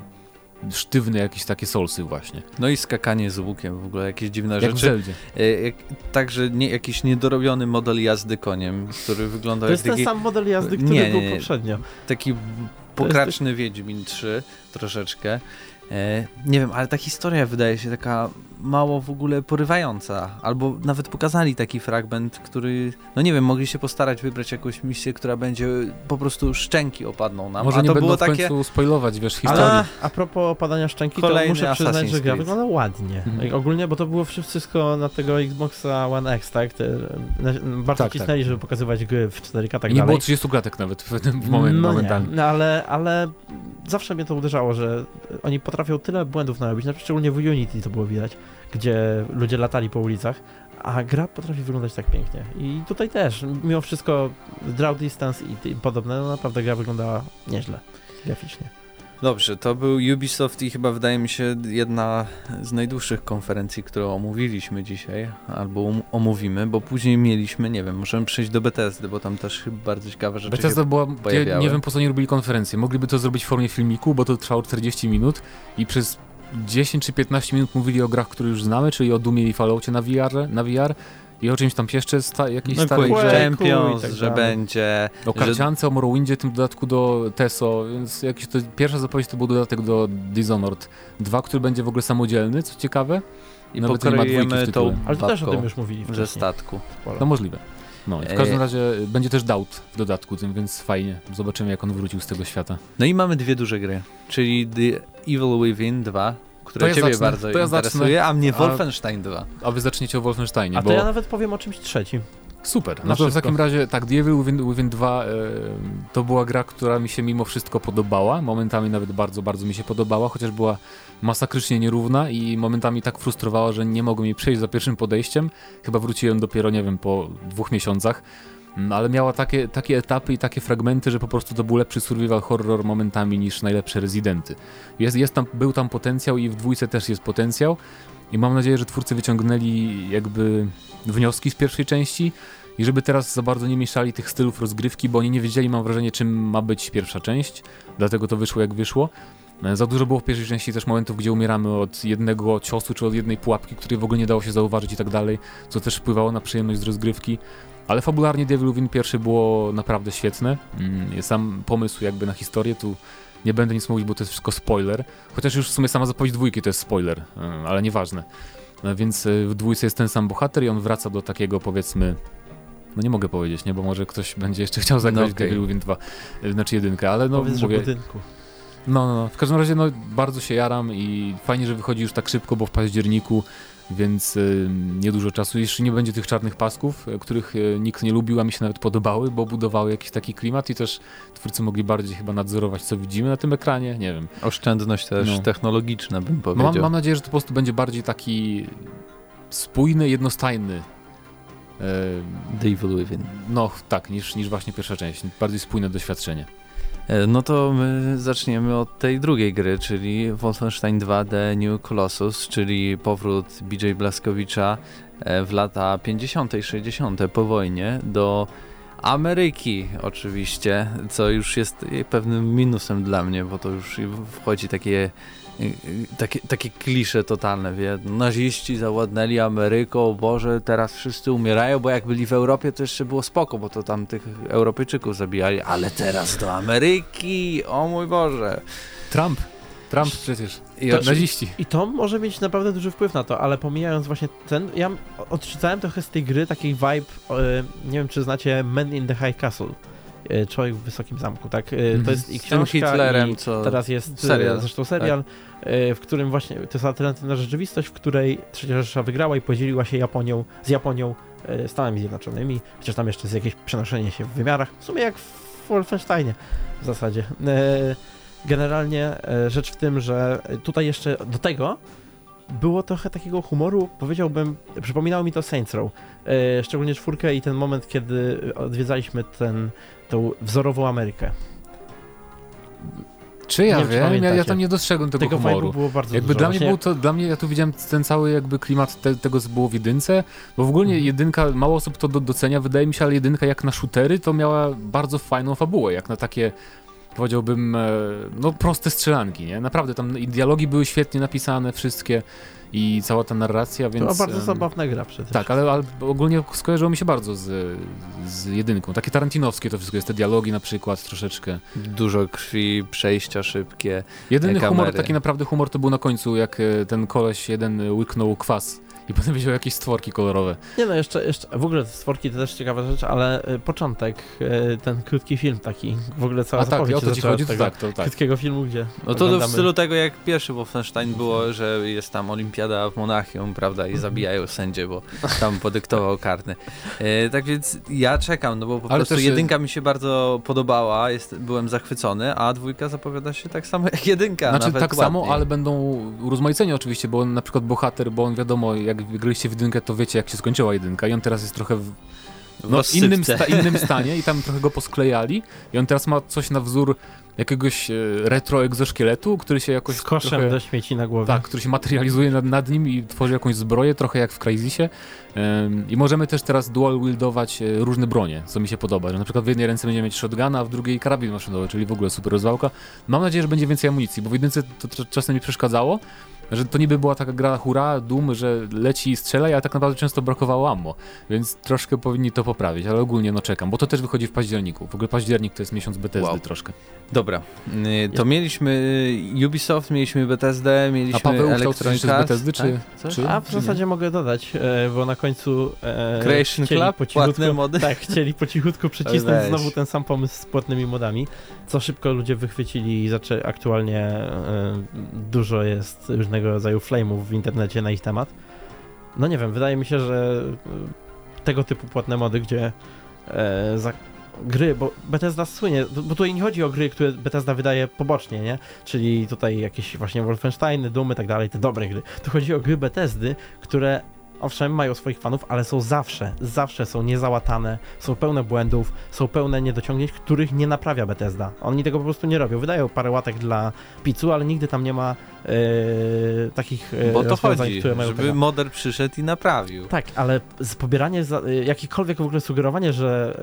sztywne jakieś takie solsy właśnie. No i skakanie z łukiem, w ogóle jakieś dziwne jak rzeczy. E, także nie, jakiś niedorobiony model jazdy koniem, który wygląda to jak To jest ten sam model jazdy, który nie, był nie, poprzednio. Taki pokraczny jest... Wiedźmin 3 troszeczkę. E, nie wiem, ale ta historia wydaje się taka mało w ogóle porywająca. Albo nawet pokazali taki fragment, który, no nie wiem, mogli się postarać wybrać jakąś misję, która będzie po prostu szczęki opadną nam. Może a nie to będą było w końcu takie... spoilować, wiesz, historii. Ale a propos opadania szczęki, Kolejny to muszę przyznać, że gra wygląda ładnie. Mhm. Ogólnie, bo to było wszystko na tego Xboxa One X, tak? Te, bardzo tak, cisnęli, tak. żeby pokazywać gry w 4K, tak I nie dalej. było 30 klatek nawet w tym moment, no momentalnie. Nie, no ale, ale zawsze mnie to uderzało, że oni potrafią tyle błędów narobić, na przykład szczególnie w Unity to było widać, gdzie ludzie latali po ulicach, a gra potrafi wyglądać tak pięknie. I tutaj też, mimo wszystko draw distance i, podobne, no naprawdę gra wyglądała nieźle graficznie. Dobrze, to był Ubisoft i chyba wydaje mi się jedna z najdłuższych konferencji, którą omówiliśmy dzisiaj, albo um omówimy, bo później mieliśmy, nie wiem, możemy przejść do Bethesdy, bo tam też chyba bardzo ciekawe rzeczy Bethesda się była, pojawiały. nie wiem po co nie robili konferencję, mogliby to zrobić w formie filmiku, bo to trwało 40 minut i przez 10 czy 15 minut mówili o grach, które już znamy, czyli o Dumie i Falloutie na VR, na VR i o czymś tam jeszcze, sta, jakiejś no, starej grze. Champions, tak że będzie... O karciance, że... o Morrowindzie, tym dodatku do TESO, więc jakiś to, pierwsza zapowiedź to był dodatek do Dishonored 2, który będzie w ogóle samodzielny, co ciekawe. I Nawet pokroimy tą Ale to też o tym już mówili wcześniej. Ze statku. No możliwe. No i w każdym razie będzie też Doubt w dodatku więc fajnie. Zobaczymy jak on wrócił z tego świata. No i mamy dwie duże gry, czyli The Evil Within 2, które ja ciebie zacznę, bardzo ja interesuje, zacznę. a mnie Wolfenstein 2. A wy zaczniecie o Wolfensteinie, A bo... to ja nawet powiem o czymś trzecim. Super. No to w takim razie, tak, The Evil Within, Within 2 e, to była gra, która mi się mimo wszystko podobała. Momentami nawet bardzo, bardzo mi się podobała, chociaż była masakrycznie nierówna i momentami tak frustrowała, że nie mogłem jej przejść za pierwszym podejściem. Chyba wróciłem dopiero, nie wiem, po dwóch miesiącach. No, ale miała takie, takie etapy i takie fragmenty, że po prostu to był lepszy survival horror momentami niż najlepsze rezydenty. Jest, jest tam, był tam potencjał i w dwójce też jest potencjał i mam nadzieję, że twórcy wyciągnęli jakby wnioski z pierwszej części i żeby teraz za bardzo nie mieszali tych stylów rozgrywki, bo oni nie wiedzieli, mam wrażenie, czym ma być pierwsza część, dlatego to wyszło jak wyszło. Za dużo było w pierwszej części też momentów, gdzie umieramy od jednego ciosu czy od jednej pułapki, której w ogóle nie dało się zauważyć i tak dalej, co też wpływało na przyjemność z rozgrywki. Ale fabularnie Devil Win pierwszy było naprawdę świetne. Mm, sam pomysł jakby na historię, tu nie będę nic mówić, bo to jest wszystko spoiler. Chociaż już w sumie sama zapowiedź dwójki to jest spoiler, e, ale nieważne. E, więc e, w dwójce jest ten sam bohater i on wraca do takiego powiedzmy no nie mogę powiedzieć, nie, bo może ktoś będzie jeszcze chciał zagrać no okay. Devil Win 2, znaczy jedynkę, ale no Powiedz, mówię... budynku. No, no, no, w każdym razie no bardzo się jaram i fajnie, że wychodzi już tak szybko, bo w październiku więc y, niedużo czasu. Jeszcze nie będzie tych czarnych pasków, y, których y, nikt nie lubił, a mi się nawet podobały, bo budowały jakiś taki klimat i też twórcy mogli bardziej chyba nadzorować, co widzimy na tym ekranie, nie wiem. Oszczędność też no. technologiczna, bym powiedział. Mam, mam, nadzieję, że to po prostu będzie bardziej taki spójny, jednostajny. The Evil Within. No tak, niż, niż właśnie pierwsza część. Bardziej spójne doświadczenie. E, no to my zaczniemy od tej drugiej gry, czyli Wolfenstein 2 The New Colossus, czyli powrót BJ Blaskowicza e, w lata 50. i 60. po wojnie do Ameryki oczywiście, co już jest pewnym minusem dla mnie, bo to już wchodzi takie takie, takie klisze totalne, wie, naziści zawładnęli Ameryką, Boże, teraz wszyscy umierają, bo jak byli w Europie, to jeszcze było spoko, bo to tam tych Europejczyków zabijali, ale teraz do Ameryki, o mój Boże. Trump Trump przecież. I to, naziści. I to może mieć naprawdę duży wpływ na to, ale pomijając właśnie ten, ja odczytałem trochę z tej gry taki vibe, nie wiem czy znacie Men in the High Castle. E, Człowiek w Wysokim Zamku, tak? E, to mhm. jest i książka, Hitlerem, i co... teraz jest e, serial. zresztą serial, tak. w którym właśnie, to jest alternatywna rzeczywistość, w której Trzecia Rzesza wygrała i podzieliła się Japonią, z Japonią Stanami Zjednoczonymi, chociaż tam jeszcze jest jakieś przenoszenie się w wymiarach, w sumie jak w Wolfensteinie w zasadzie. Generalnie rzecz w tym, że tutaj jeszcze do tego było trochę takiego humoru, powiedziałbym, przypominało mi to Saints Row, szczególnie czwórkę i ten moment, kiedy odwiedzaliśmy ten tą wzorową Amerykę. Czy ja nie wiem, ja, ja, tam nie dostrzegłem tego, tego humoru. było bardzo jakby dużo. dla mnie było to, dla mnie ja tu widziałem ten cały jakby klimat te, tego, co było w jedynce, bo w ogóle mhm. jedynka, mało osób to do, docenia, wydaje mi się, ale jedynka jak na shootery to miała bardzo fajną fabułę, jak na takie powiedziałbym, e, no proste strzelanki, nie? Naprawdę tam dialogi były świetnie napisane, wszystkie i cała ta narracja, więc... To bardzo zabawna gra przecież. Tak, ale, ale ogólnie skojarzyło mi się bardzo z, z jedynką. Takie tarantinowskie to wszystko jest, te dialogi na przykład troszeczkę. Dużo krwi, przejścia szybkie, Jedyny kamery. humor, taki naprawdę humor to był na końcu, jak e, ten koleś jeden łyknął kwas i potem wziął jakieś stworki kolorowe. Nie no, jeszcze, jeszcze w ogóle stworki to też ciekawa rzecz, ale y, początek, y, ten krótki film taki, w ogóle cała A tak, o to ci chodzi, to tak, to tak. krótkiego filmu, gdzie No to oglądamy... w stylu tego, jak pierwszy Wolfenstein było, że jest tam olimpiada w Monachium, prawda, i zabijają sędzie, bo tam podyktował karny. E, tak więc ja czekam, no bo po ale prostu też... jedynka mi się bardzo podobała, jest, byłem zachwycony, a dwójka zapowiada się tak samo jak jedynka, Znaczy tak ładniej. samo, ale będą urozmaiceni oczywiście, bo na przykład bohater, bo on wiadomo, jak jak graliście w jedynkę, to wiecie, jak się skończyła jedynka i on teraz jest trochę w no, innym, sta innym *laughs* stanie i tam trochę go posklejali i on teraz ma coś na wzór jakiegoś e, retro egzoszkieletu, który się jakoś Z koszem trochę, do śmieci na głowie. Tak, który się materializuje nad, nad nim i tworzy jakąś zbroję, trochę jak w Crysisie. Um, I możemy też teraz dual wieldować e, różne bronie, co mi się podoba, że na przykład w jednej ręce będziemy mieć shotguna, a w drugiej karabin maszynowy, czyli w ogóle super rozwałka. Mam nadzieję, że będzie więcej amunicji, bo w jedynce to, to czasem mi przeszkadzało, że to niby była taka gra hura, dum, że leci i strzela, ale tak naprawdę często brakowało ammo, więc troszkę powinni to poprawić, ale ogólnie no czekam, bo to też wychodzi w październiku. W ogóle październik to jest miesiąc Bethesdy wow. troszkę. Dobra, y, to mieliśmy y, Ubisoft, mieliśmy Bethesdę, mieliśmy A Paweł Electronic z Bethesdy, czy, tak? czy, A w zasadzie nie? mogę dodać, e, bo na końcu e, Creation Club, po cichutku, mody? Tak, chcieli po cichutku *laughs* przycisnąć znowu ten sam pomysł z płatnymi modami, co szybko ludzie wychwycili i zaczęli aktualnie e, dużo jest różnego rodzaju flame'ów w internecie na ich temat. No nie wiem, wydaje mi się, że tego typu płatne mody, gdzie e, za gry, bo Bethesda słynie, bo tutaj nie chodzi o gry, które Bethesda wydaje pobocznie, nie? Czyli tutaj jakieś właśnie Wolfensteiny, Dumy i tak dalej, te dobre gry. Tu chodzi o gry Bethesdy, które owszem, mają swoich fanów, ale są zawsze, zawsze są niezałatane, są pełne błędów, są pełne niedociągnięć, których nie naprawia Bethesda. Oni tego po prostu nie robią. Wydają parę łatek dla pizzu, ale nigdy tam nie ma e, takich e, Bo to chodzi, które mają żeby tego. moder przyszedł i naprawił. Tak, ale pobieranie, za, e, jakiekolwiek w ogóle sugerowanie, że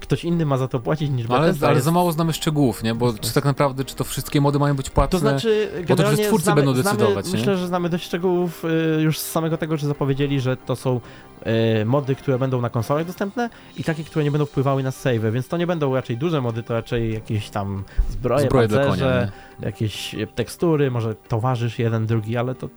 ktoś inny ma za to płacić niż ale, Bethesda Ale jest... za mało znamy szczegółów, nie? Bo czy tak naprawdę, czy to wszystkie mody mają być płatne? To znaczy, bo to, że twórcy znamy, będą decydować, znamy, Myślę, że znamy dość szczegółów już z samego tego, że zapowiedzieli, że to są y, mody, które będą na konsolach dostępne i takie, które nie będą wpływały na save, więc to nie będą raczej duże mody, to raczej jakieś tam zbroje, zbroje pancerze, konia, jakieś tekstury, może towarzysz jeden, drugi, ale to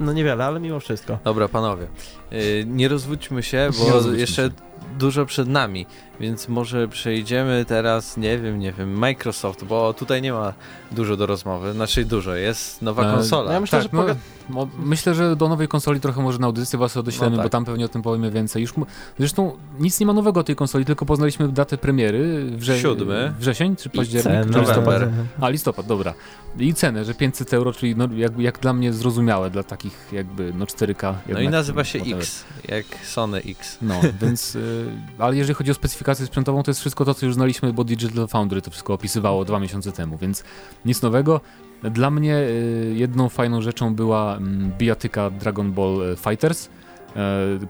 no niewiele, ale mimo wszystko. Dobra, panowie, yy, nie rozwódźmy się, bo rozwódźmy jeszcze się. Dużo przed nami. Więc może przejdziemy teraz, nie wiem, nie wiem, Microsoft, bo tutaj nie ma dużo do rozmowy, znaczy dużo, jest nowa e, konsola. Ja myślę, tak, że no, myślę, że do nowej konsoli trochę może na audycji was odeślemy, no tak. bo tam pewnie o tym powiemy więcej. Już, zresztą nic nie ma nowego o tej konsoli, tylko poznaliśmy datę premiery. Wrze Siódmy. Wrzesień czy październik? Czy listopad? A, listopad, dobra. I cenę, że 500 euro, czyli no, jak, jak dla mnie zrozumiałe, dla takich jakby no 4K. No i nazywa się X, jak Sony X. No, więc, y, ale jeżeli chodzi o specyfikację sprzętową to jest wszystko to, co już znaliśmy, bo Digital Foundry to wszystko opisywało dwa miesiące temu, więc nic nowego. Dla mnie y, jedną fajną rzeczą była mm, bijatyka Dragon Ball y, Fighters, y,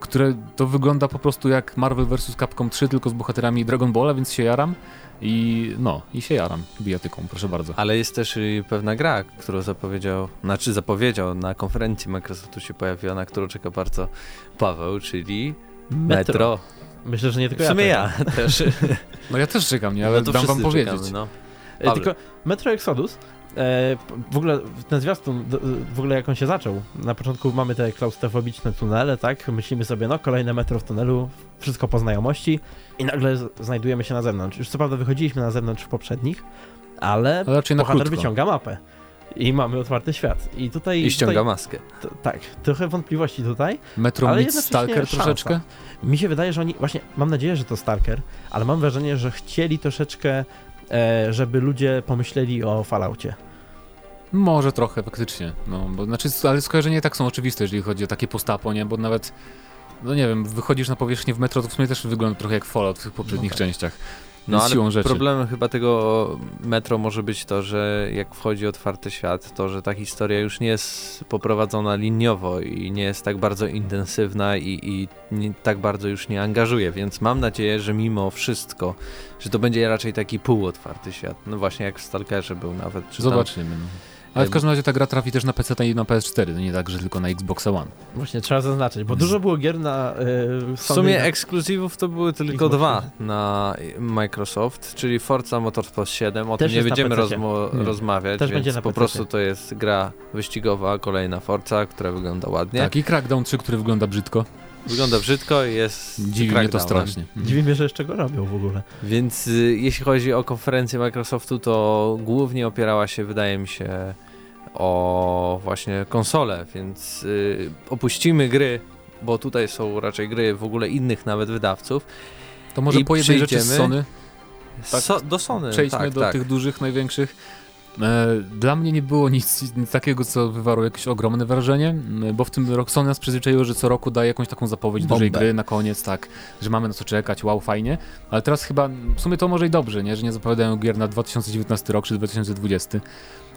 które to wygląda po prostu jak Marvel vs. Capcom 3, tylko z bohaterami Dragon Balla, więc się jaram. I no, i się jaram bijatyką, proszę bardzo. Ale jest też pewna gra, którą zapowiedział, znaczy zapowiedział na konferencji Microsoftu się pojawiła, na którą czeka bardzo Paweł, czyli Metro. Metro. Myślę, że nie tylko w sumie ja, ja też. *laughs* No ja też czekam, nie? ale no dam wam powiedzieć. Czekamy, no. Tylko Metro Exodus E, w ogóle ten zwiastun, w ogóle jak on się zaczął, na początku mamy te klaustrofobiczne tunele, tak? Myślimy sobie, no kolejne metro w tunelu, wszystko po znajomości i nagle znajdujemy się na zewnątrz. Już co prawda wychodziliśmy na zewnątrz w poprzednich, ale, ale bohater wyciąga mapę i mamy otwarty świat. I tutaj... I ściąga tutaj, maskę. To, tak, trochę wątpliwości tutaj. Metro ale Stalker szansa. troszeczkę? Mi się wydaje, że oni, właśnie mam nadzieję, że to Stalker, ale mam wrażenie, że chcieli troszeczkę, e, żeby ludzie pomyśleli o Falloutie. Może trochę, faktycznie. No, bo, znaczy, ale skojarzenia tak są oczywiste, jeżeli chodzi o takie postapo, nie? Bo nawet, no nie wiem, wychodzisz na powierzchnię w metro, to w sumie też wygląda trochę jak Fallout w tych poprzednich no tak. częściach. No ale siłą rzeczy. problemem chyba tego metro może być to, że jak wchodzi otwarty świat, to że ta historia już nie jest poprowadzona liniowo i nie jest tak bardzo intensywna i, i nie, tak bardzo już nie angażuje, więc mam nadzieję, że mimo wszystko, że to będzie raczej taki półotwarty świat. No właśnie jak w Stalkerze był nawet. Zobaczymy. Tam... Ale w każdym razie ta gra trafi też na PC i na PS4, no nie tak, że tylko na Xbox One. Właśnie, trzeba zaznaczyć, bo dużo było gier na yy, W sumie na... ekskluzywów to były tylko Xbox dwa na Microsoft, czyli Forza Motorsport 7, o też tym nie będziemy rozmo- nie. rozmawiać, też więc po prostu to jest gra wyścigowa, kolejna Forza, która wygląda ładnie. Tak, i Crackdown 3, który wygląda brzydko. Wygląda brzydko i jest. Dziwi mnie to strasznie. Dziwi mnie, że jeszcze go robią w ogóle. Więc y, jeśli chodzi o konferencję Microsoftu, to głównie opierała się, wydaje mi się, o właśnie konsole, więc y, opuścimy gry, bo tutaj są raczej gry w ogóle innych nawet wydawców. To może po jednej rzeczy z Sony? Tak, so, do Sony, Przejdźmy tak, do tak. tych dużych, największych. E, dla mnie nie było nic, nic, takiego, co wywarło jakieś ogromne wrażenie, bo w tym roku Sony nas przyzwyczaiło, że co roku daje jakąś taką zapowiedź Bombę. dużej gry na koniec, tak, że mamy na co czekać, wow, fajnie, ale teraz chyba, w sumie to może i dobrze, nie, że nie zapowiadają gier na 2019 rok czy 2020, Mm,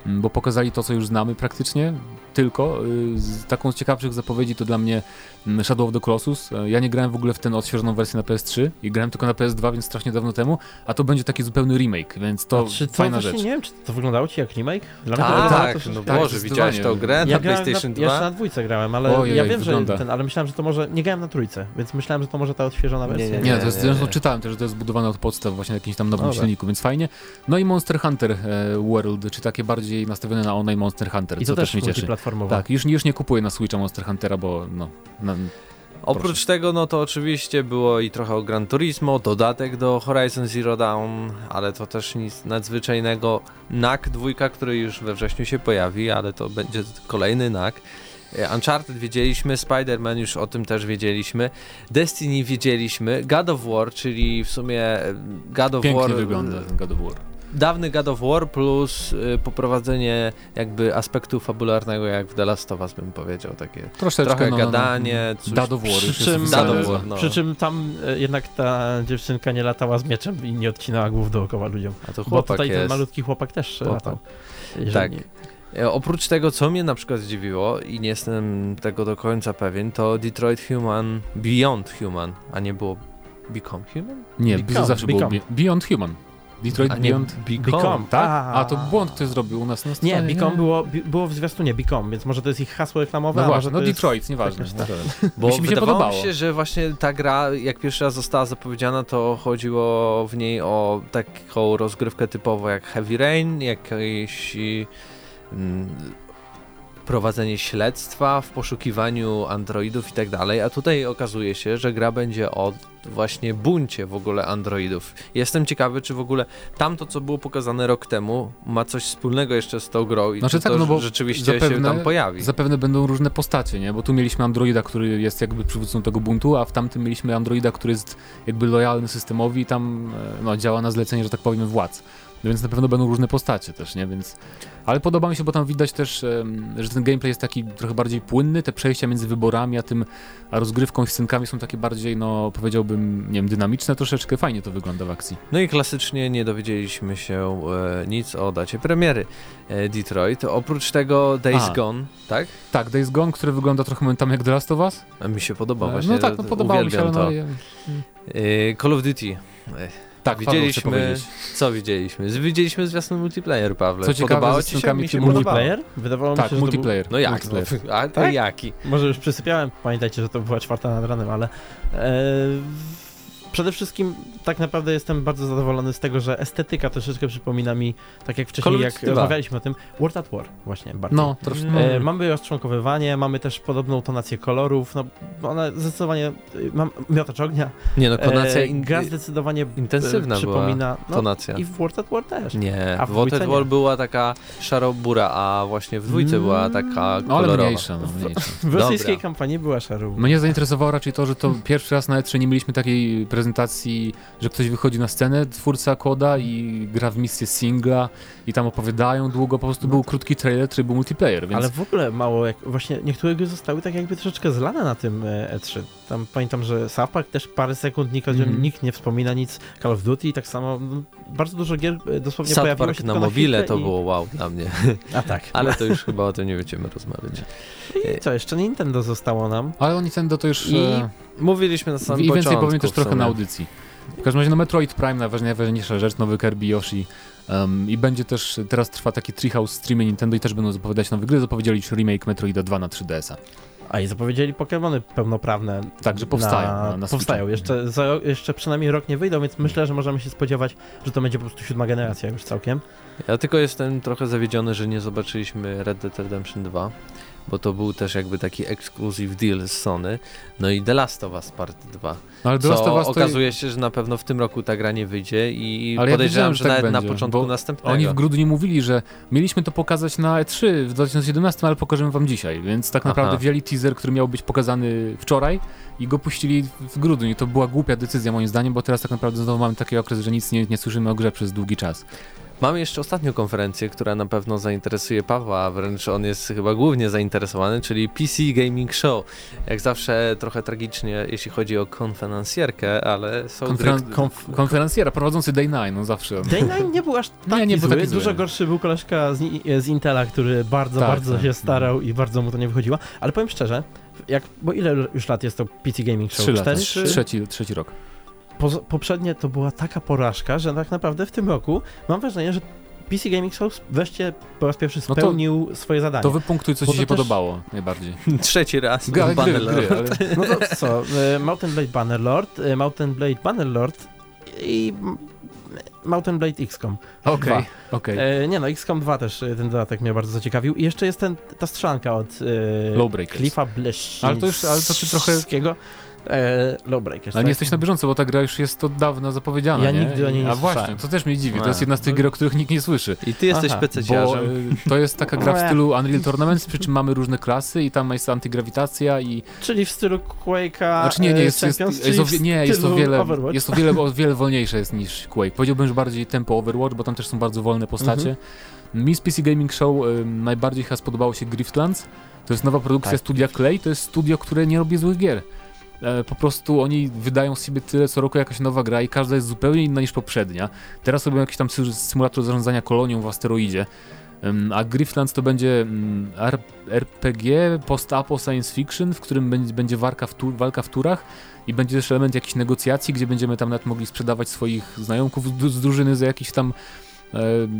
bo pokazali to, co już znamy praktycznie, tylko y, z taką z ciekawszych zapowiedzi to dla mnie mm, Shadow of the Colossus. E, ja nie grałem w ogóle w tę odświeżoną wersję na PS3 i grałem tylko na PS2, więc strasznie dawno temu, a to będzie taki zupełny remake, więc to czy to fajna rzecz. Nie wiem, czy to wyglądało ci jak remake? Dla tak, tak, to, no tak, Boże, widziałeś tą grę ja na PlayStation 2? Ja jeszcze na dwójce grałem, ale Ojej, ja wiem, wygląda. że ten, ale myślałem, że to może, nie grałem na trójce, więc myślałem, że to może ta odświeżona wersja. Nie, nie, nie, nie to jest, nie, nie. czytałem też, że to jest zbudowane od podstaw właśnie na jakimś tam nowym silniku, więc fajnie. No i Monster Hunter e, World, czy takie bardziej nastawione na online Monster Hunter, I co to też, też mnie cieszy. Tak, już, już nie kupuję na Switcha Monster Huntera, bo no... Na, Oprócz proszę. tego, no to oczywiście było i trochę o Gran Turismo, dodatek do Horizon Zero Dawn, ale to też nic nadzwyczajnego. NAK dwójka, który już we wrześniu się pojawi, ale to będzie kolejny NAK. E, Uncharted wiedzieliśmy, Spider-Man już o tym też wiedzieliśmy, Destiny wiedzieliśmy, God of War, czyli w sumie e, God of Pięknie War... wygląda ten God of War dawny God of War plus y, poprowadzenie jakby aspektu fabularnego jak w The Last of Us bym powiedział, takie Troszeczkę, trochę no, gadanie. No, no. God of War. Przy czym, War, no. przy czym tam y, jednak ta dziewczynka nie latała z mieczem i nie odcinała głów dookoła ludziom. A to chłopak Bo tutaj jest. ten malutki chłopak też chłopak. latał. Tak. Nie... E, oprócz tego, co mnie na przykład zdziwiło i nie jestem tego do końca pewien, to Detroit Human Beyond Human, a nie było Become Human? Nie, Become, zawsze Become. było Beyond Human. Detroit A Beyond Become, Become tak? A, a to błąd ktoś zrobił u nas na stronie. Nie, Become było, było w zwiastunie Become, więc może to jest ich hasło reklamowe, no może no Detroit, nieważne. Tak, tak. Bo mi się wydawało mi się, że właśnie ta gra, jak pierwszy raz została zapowiedziana, to chodziło w niej o taką rozgrywkę typowo jak Heavy Rain, jakieś mm, prowadzenie śledztwa w poszukiwaniu androidów i tak dalej, a tutaj okazuje się, że gra będzie o właśnie buncie w ogóle androidów. Jestem ciekawy, czy w ogóle tamto, co było pokazane rok temu, ma coś wspólnego jeszcze z tą grą i znaczy, czy tak, to no bo rzeczywiście zapewne, się tam pojawi. Zapewne będą różne postacie, nie? Bo tu mieliśmy androida, który jest jakby przywódcą tego buntu, a w tamtym mieliśmy androida, który jest jakby lojalny systemowi i tam e, no, działa na zlecenie, że tak powiem, władz. No więc na pewno będą różne postacie też, nie? Więc... Ale podoba mi się, bo tam widać też, że ten gameplay jest taki trochę bardziej płynny, te przejścia między wyborami, a tym a rozgrywką i scenkami są takie bardziej, no powiedziałbym, nie wiem, dynamiczne troszeczkę, fajnie to wygląda w akcji. No i klasycznie nie dowiedzieliśmy się e, nic o dacie premiery e, Detroit, oprócz tego Days Gone, tak? Tak, Days Gone, który wygląda trochę momentami jak The Last of Us. A mi się podoba e, właśnie, No tak, no podobało mi się, ale no, e, Call of Duty. Tak, widzieliśmy. Co widzieliśmy? Widzieliśmy zwiastun multiplayer, Pawle. Co ciekawe, Podobało ci się? Mi się multiplayer? Wydawało tak, mi się, multiplayer. Był... No jak? Multiplayer. *laughs* No, a tak? jaki? Może już przysypiałem, pamiętajcie, że to była czwarta nad ranem, ale... E... przede wszystkim tak naprawdę jestem bardzo zadowolony z tego, że estetyka troszeczkę przypomina mi, tak jak wcześniej, jak rozmawialiśmy o tym, World at War właśnie bardzo. No, troszkę. E, mamy rozczłonkowywanie, mamy też podobną tonację kolorów, no ona zdecydowanie, mam miotacz ognia. Nie no, tonacja... E, gra zdecydowanie intensywna przypomina, no, tonacja. I w World at War też. Nie, a w World at War była taka szarobura, a właśnie w dwójce mm, była taka kolorowa. Ale mniejsza, no, *laughs* mniejsza. W rosyjskiej kampanii była szarobura. Mnie zainteresowało raczej to, że to pierwszy raz na E3 nie mieliśmy takiej prezentacji, że ktoś wychodzi na scenę, twórca koda i gra w misję singla i tam opowiadają długo, po prostu był krótki trailer, który był multiplayer, więc... Ale w ogóle mało, jak właśnie niektóre gry zostały tak jakby troszeczkę zlane na tym E3. Tam pamiętam, że South Park też parę sekund nikt, mm. nikt nie wspomina nic, Call of Duty tak samo, no, bardzo dużo gier e, dosłownie South pojawiło Park się na mobile to i... było wow dla mnie. *laughs* A tak. Ale to już chyba o tym nie będziemy rozmawiać. I co, jeszcze Nintendo zostało nam. Ale o Nintendo to już... I e... mówiliśmy na samym I początku. I więcej powiem też trochę na audycji. W każdym razie no Metroid Prime, najważniejsza rzecz, nowy Kirby Yoshi um, i będzie też, teraz trwa taki Treehouse streamy Nintendo i też będą zapowiadać nowe gry, zapowiedzieli już remake Metroida 2 na 3DS-a. A i zapowiedzieli Pokémony pełnoprawne. Tak, że powstają. Na, na, na powstają. Jeszcze, za, jeszcze przynajmniej rok nie wyjdą, więc myślę, że możemy się spodziewać, że to będzie po prostu siódma generacja już całkiem. Ja tylko jestem trochę zawiedziony, że nie zobaczyliśmy Red Dead Redemption 2 bo to był też jakby taki exclusive deal z Sony. No i The Last of Us Part 2. No, ale The Last of Us okazuje się, że na pewno w tym roku ta gra nie wyjdzie i ale podejrzewam, ja że, że tak nawet będzie, na początku następnego. Oni w grudniu mówili, że mieliśmy to pokazać na E3 w 2017, ale pokażemy wam dzisiaj, więc tak naprawdę Aha. wzięli teaser, który miał być pokazany wczoraj i go puścili w grudniu. I to była głupia decyzja moim zdaniem, bo teraz tak naprawdę znowu mamy taki okres, że nic nie, nie słyszymy o grze przez długi czas. Mamy jeszcze ostatnią konferencję, która na pewno zainteresuje Pawła, a wręcz on jest chyba głównie zainteresowany, czyli PC Gaming Show. Jak zawsze trochę tragicznie, jeśli chodzi o konferencjerkę, ale są Konferen gry... konf konferencjera prowadzący Day 9, no zawsze. Day 9 nie był aż taki *laughs* nie, nie zły. Był taki Dużo gorszy był koleżka z, z Intela, który bardzo, tak, bardzo tak. się starał i bardzo mu to nie wychodziło. Ale powiem szczerze, jak, bo ile już lat jest to PC Gaming Show? Trzy lata. Trzeci, trzeci rok po, poprzednie to była taka porażka, że tak naprawdę w tym roku mam wrażenie, że PC Gaming Show wreszcie po raz pierwszy spełnił no to, swoje zadanie. To wypunktuj, co ci się też... podobało najbardziej. *laughs* Trzeci raz. Gry, Bannerlord. Ale... No to co? E, Mountain Blade Bannerlord, e, Mountain Blade Bannerlord i Mountain Blade XCOM. Okej, okay. Okay. E, nie no, XCOM 2 też ten dodatek mnie bardzo zaciekawił. I jeszcze jest ten, ta strzanka od e, Cliffa Bleszczyńskiego. Ale to już, ale to ty trochę e, Lowbreakers. Ale tak? nie jesteś na bieżąco, bo ta gra już jest od dawna zapowiedziana. Ja nie? nigdy o niej nie A właśnie, to też mnie dziwi. To jest jedna z tych gier, o których nikt nie słyszy. I ty jesteś pececiarzem. E, to jest taka gra w *laughs* stylu Unreal Tournament, przy czym mamy różne klasy i tam jest antygrawitacja i... Czyli w stylu Quake'a Znaczy nie, nie, jest, jest, jest, jest o, nie, jest o wiele, jest o wiele, o *laughs* wiele wolniejsze jest niż Quake. Powiedziałbym, że bardziej tempo Overwatch, bo tam też są bardzo wolne postacie. Mhm. Mi z PC Gaming Show y, najbardziej chyba spodobało się Griftlands. To jest nowa produkcja tak. studia Clay, to jest studio, które nie robi złych gier. E, po prostu oni wydają z siebie tyle co roku jakaś nowa gra i każda jest zupełnie inna niż poprzednia. Teraz robią jakiś tam symulator zarządzania kolonią w asteroidzie. A Griftlands to będzie mm, RPG, post-apo science fiction, w którym będzie walka w, tu, walka w turach i będzie też element jakichś negocjacji, gdzie będziemy tam nawet mogli sprzedawać swoich znajomków z drużyny za jakiś tam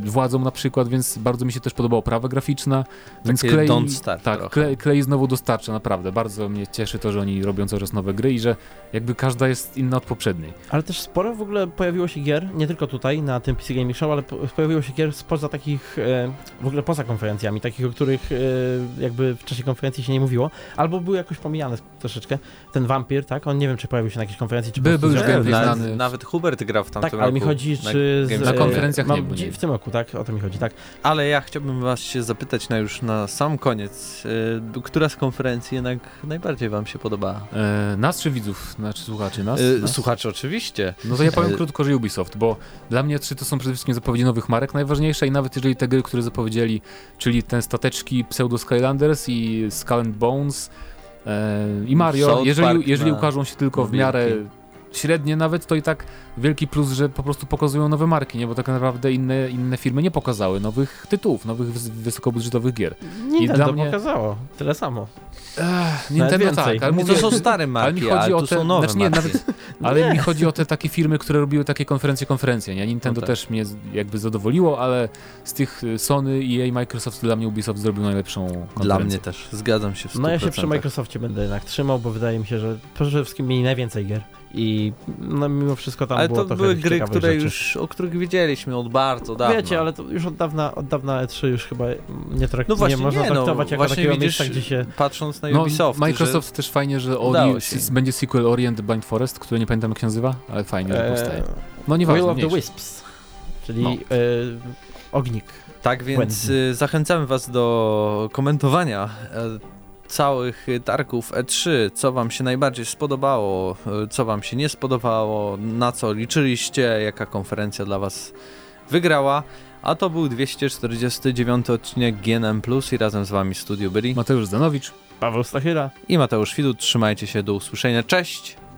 władzą na przykład, więc bardzo mi się też podobała oprawa graficzna. Więc Clay, don't start tak, Clay, Clay, znowu dostarcza, naprawdę. Bardzo mnie cieszy to, że oni robią coraz nowe gry i że jakby każda jest inna od poprzedniej. Ale też sporo w ogóle pojawiło się gier, nie tylko tutaj na tym PC Gaming Show, ale pojawiło się gier spoza takich, e, w ogóle poza konferencjami, takich, o których e, jakby w czasie konferencji się nie mówiło, albo były jakoś pomijane troszeczkę. Ten Vampir, tak? On nie wiem, czy pojawił się na jakiejś konferencji, czy By, był już gameplay znany. Nawet Hubert grał w tamtym Tak, ale mi chodzi, czy na, z, na konferencjach nie był w tym roku, tak? O to mi chodzi, tak? Ale ja chciałbym was się zapytać na już na sam koniec, yy, która z konferencji jednak najbardziej wam się podobała? E, nas czy widzów? Znaczy słuchaczy nas? E, nas? Słuchaczy oczywiście. No to ja powiem e, krótko, że Ubisoft, bo dla mnie trzy to są przede wszystkim zapowiedzi nowych marek najważniejsze i nawet jeżeli te gry, które zapowiedzieli, czyli ten stateczki Pseudo Skylanders i Skull and Bones e, i Mario, jeżeli, jeżeli ukażą się tylko w miarę średnie nawet, to i tak wielki plus, że po prostu pokazują nowe marki, nie? Bo tak naprawdę inne, inne firmy nie pokazały nowych tytułów, nowych wysokobudżetowych gier. Nintendo I dla mnie... pokazało, tyle samo. Ech, Nintendo tak, ale mówię, to są stare marki, ale mi chodzi o te, są nowe znaczy, nie, nawet, *laughs* Ale nie. mi chodzi o te takie firmy, które robiły takie konferencje, konferencje, nie? Nintendo no tak. też mnie jakby zadowoliło, ale z tych y, Sony, EA, Microsoft dla mnie Ubisoft zrobił najlepszą konferencję. Dla mnie też, zgadzam się w 100%. No ja się przy Microsoftie będę jednak trzymał, bo wydaje mi się, że przede wszystkim mieli najwięcej gier I no, mimo wszystko tam ale było to były gry, które rzeczy. już, o których wiedzieliśmy od bardzo dawna. Wiecie, ale to już od dawna, od dawna E3 już chyba nie, trak- no właśnie, nie można nie, no, traktować jako takiego widzisz, miejsca, gdzie się... Patrząc na no, Ubisoft, Microsoft że... też fajnie, że oni, będzie sequel Orient Blind Forest, który nie pamiętam jak się nazywa, ale fajnie, że powstaje. No nieważne, Will of the Wisps, czyli no. e, ognik. Tak więc y, zachęcamy was do komentowania e, całych targów E3, co wam się najbardziej spodobało, e, co wam się nie spodobało, na co liczyliście, jaka konferencja dla was wygrała. A to był 249 odcinek GNM Plus i razem z wami w studiu byli Mateusz Zanowicz, Paweł Stachyra i Mateusz Widut. Trzymajcie się, do usłyszenia. Cześć!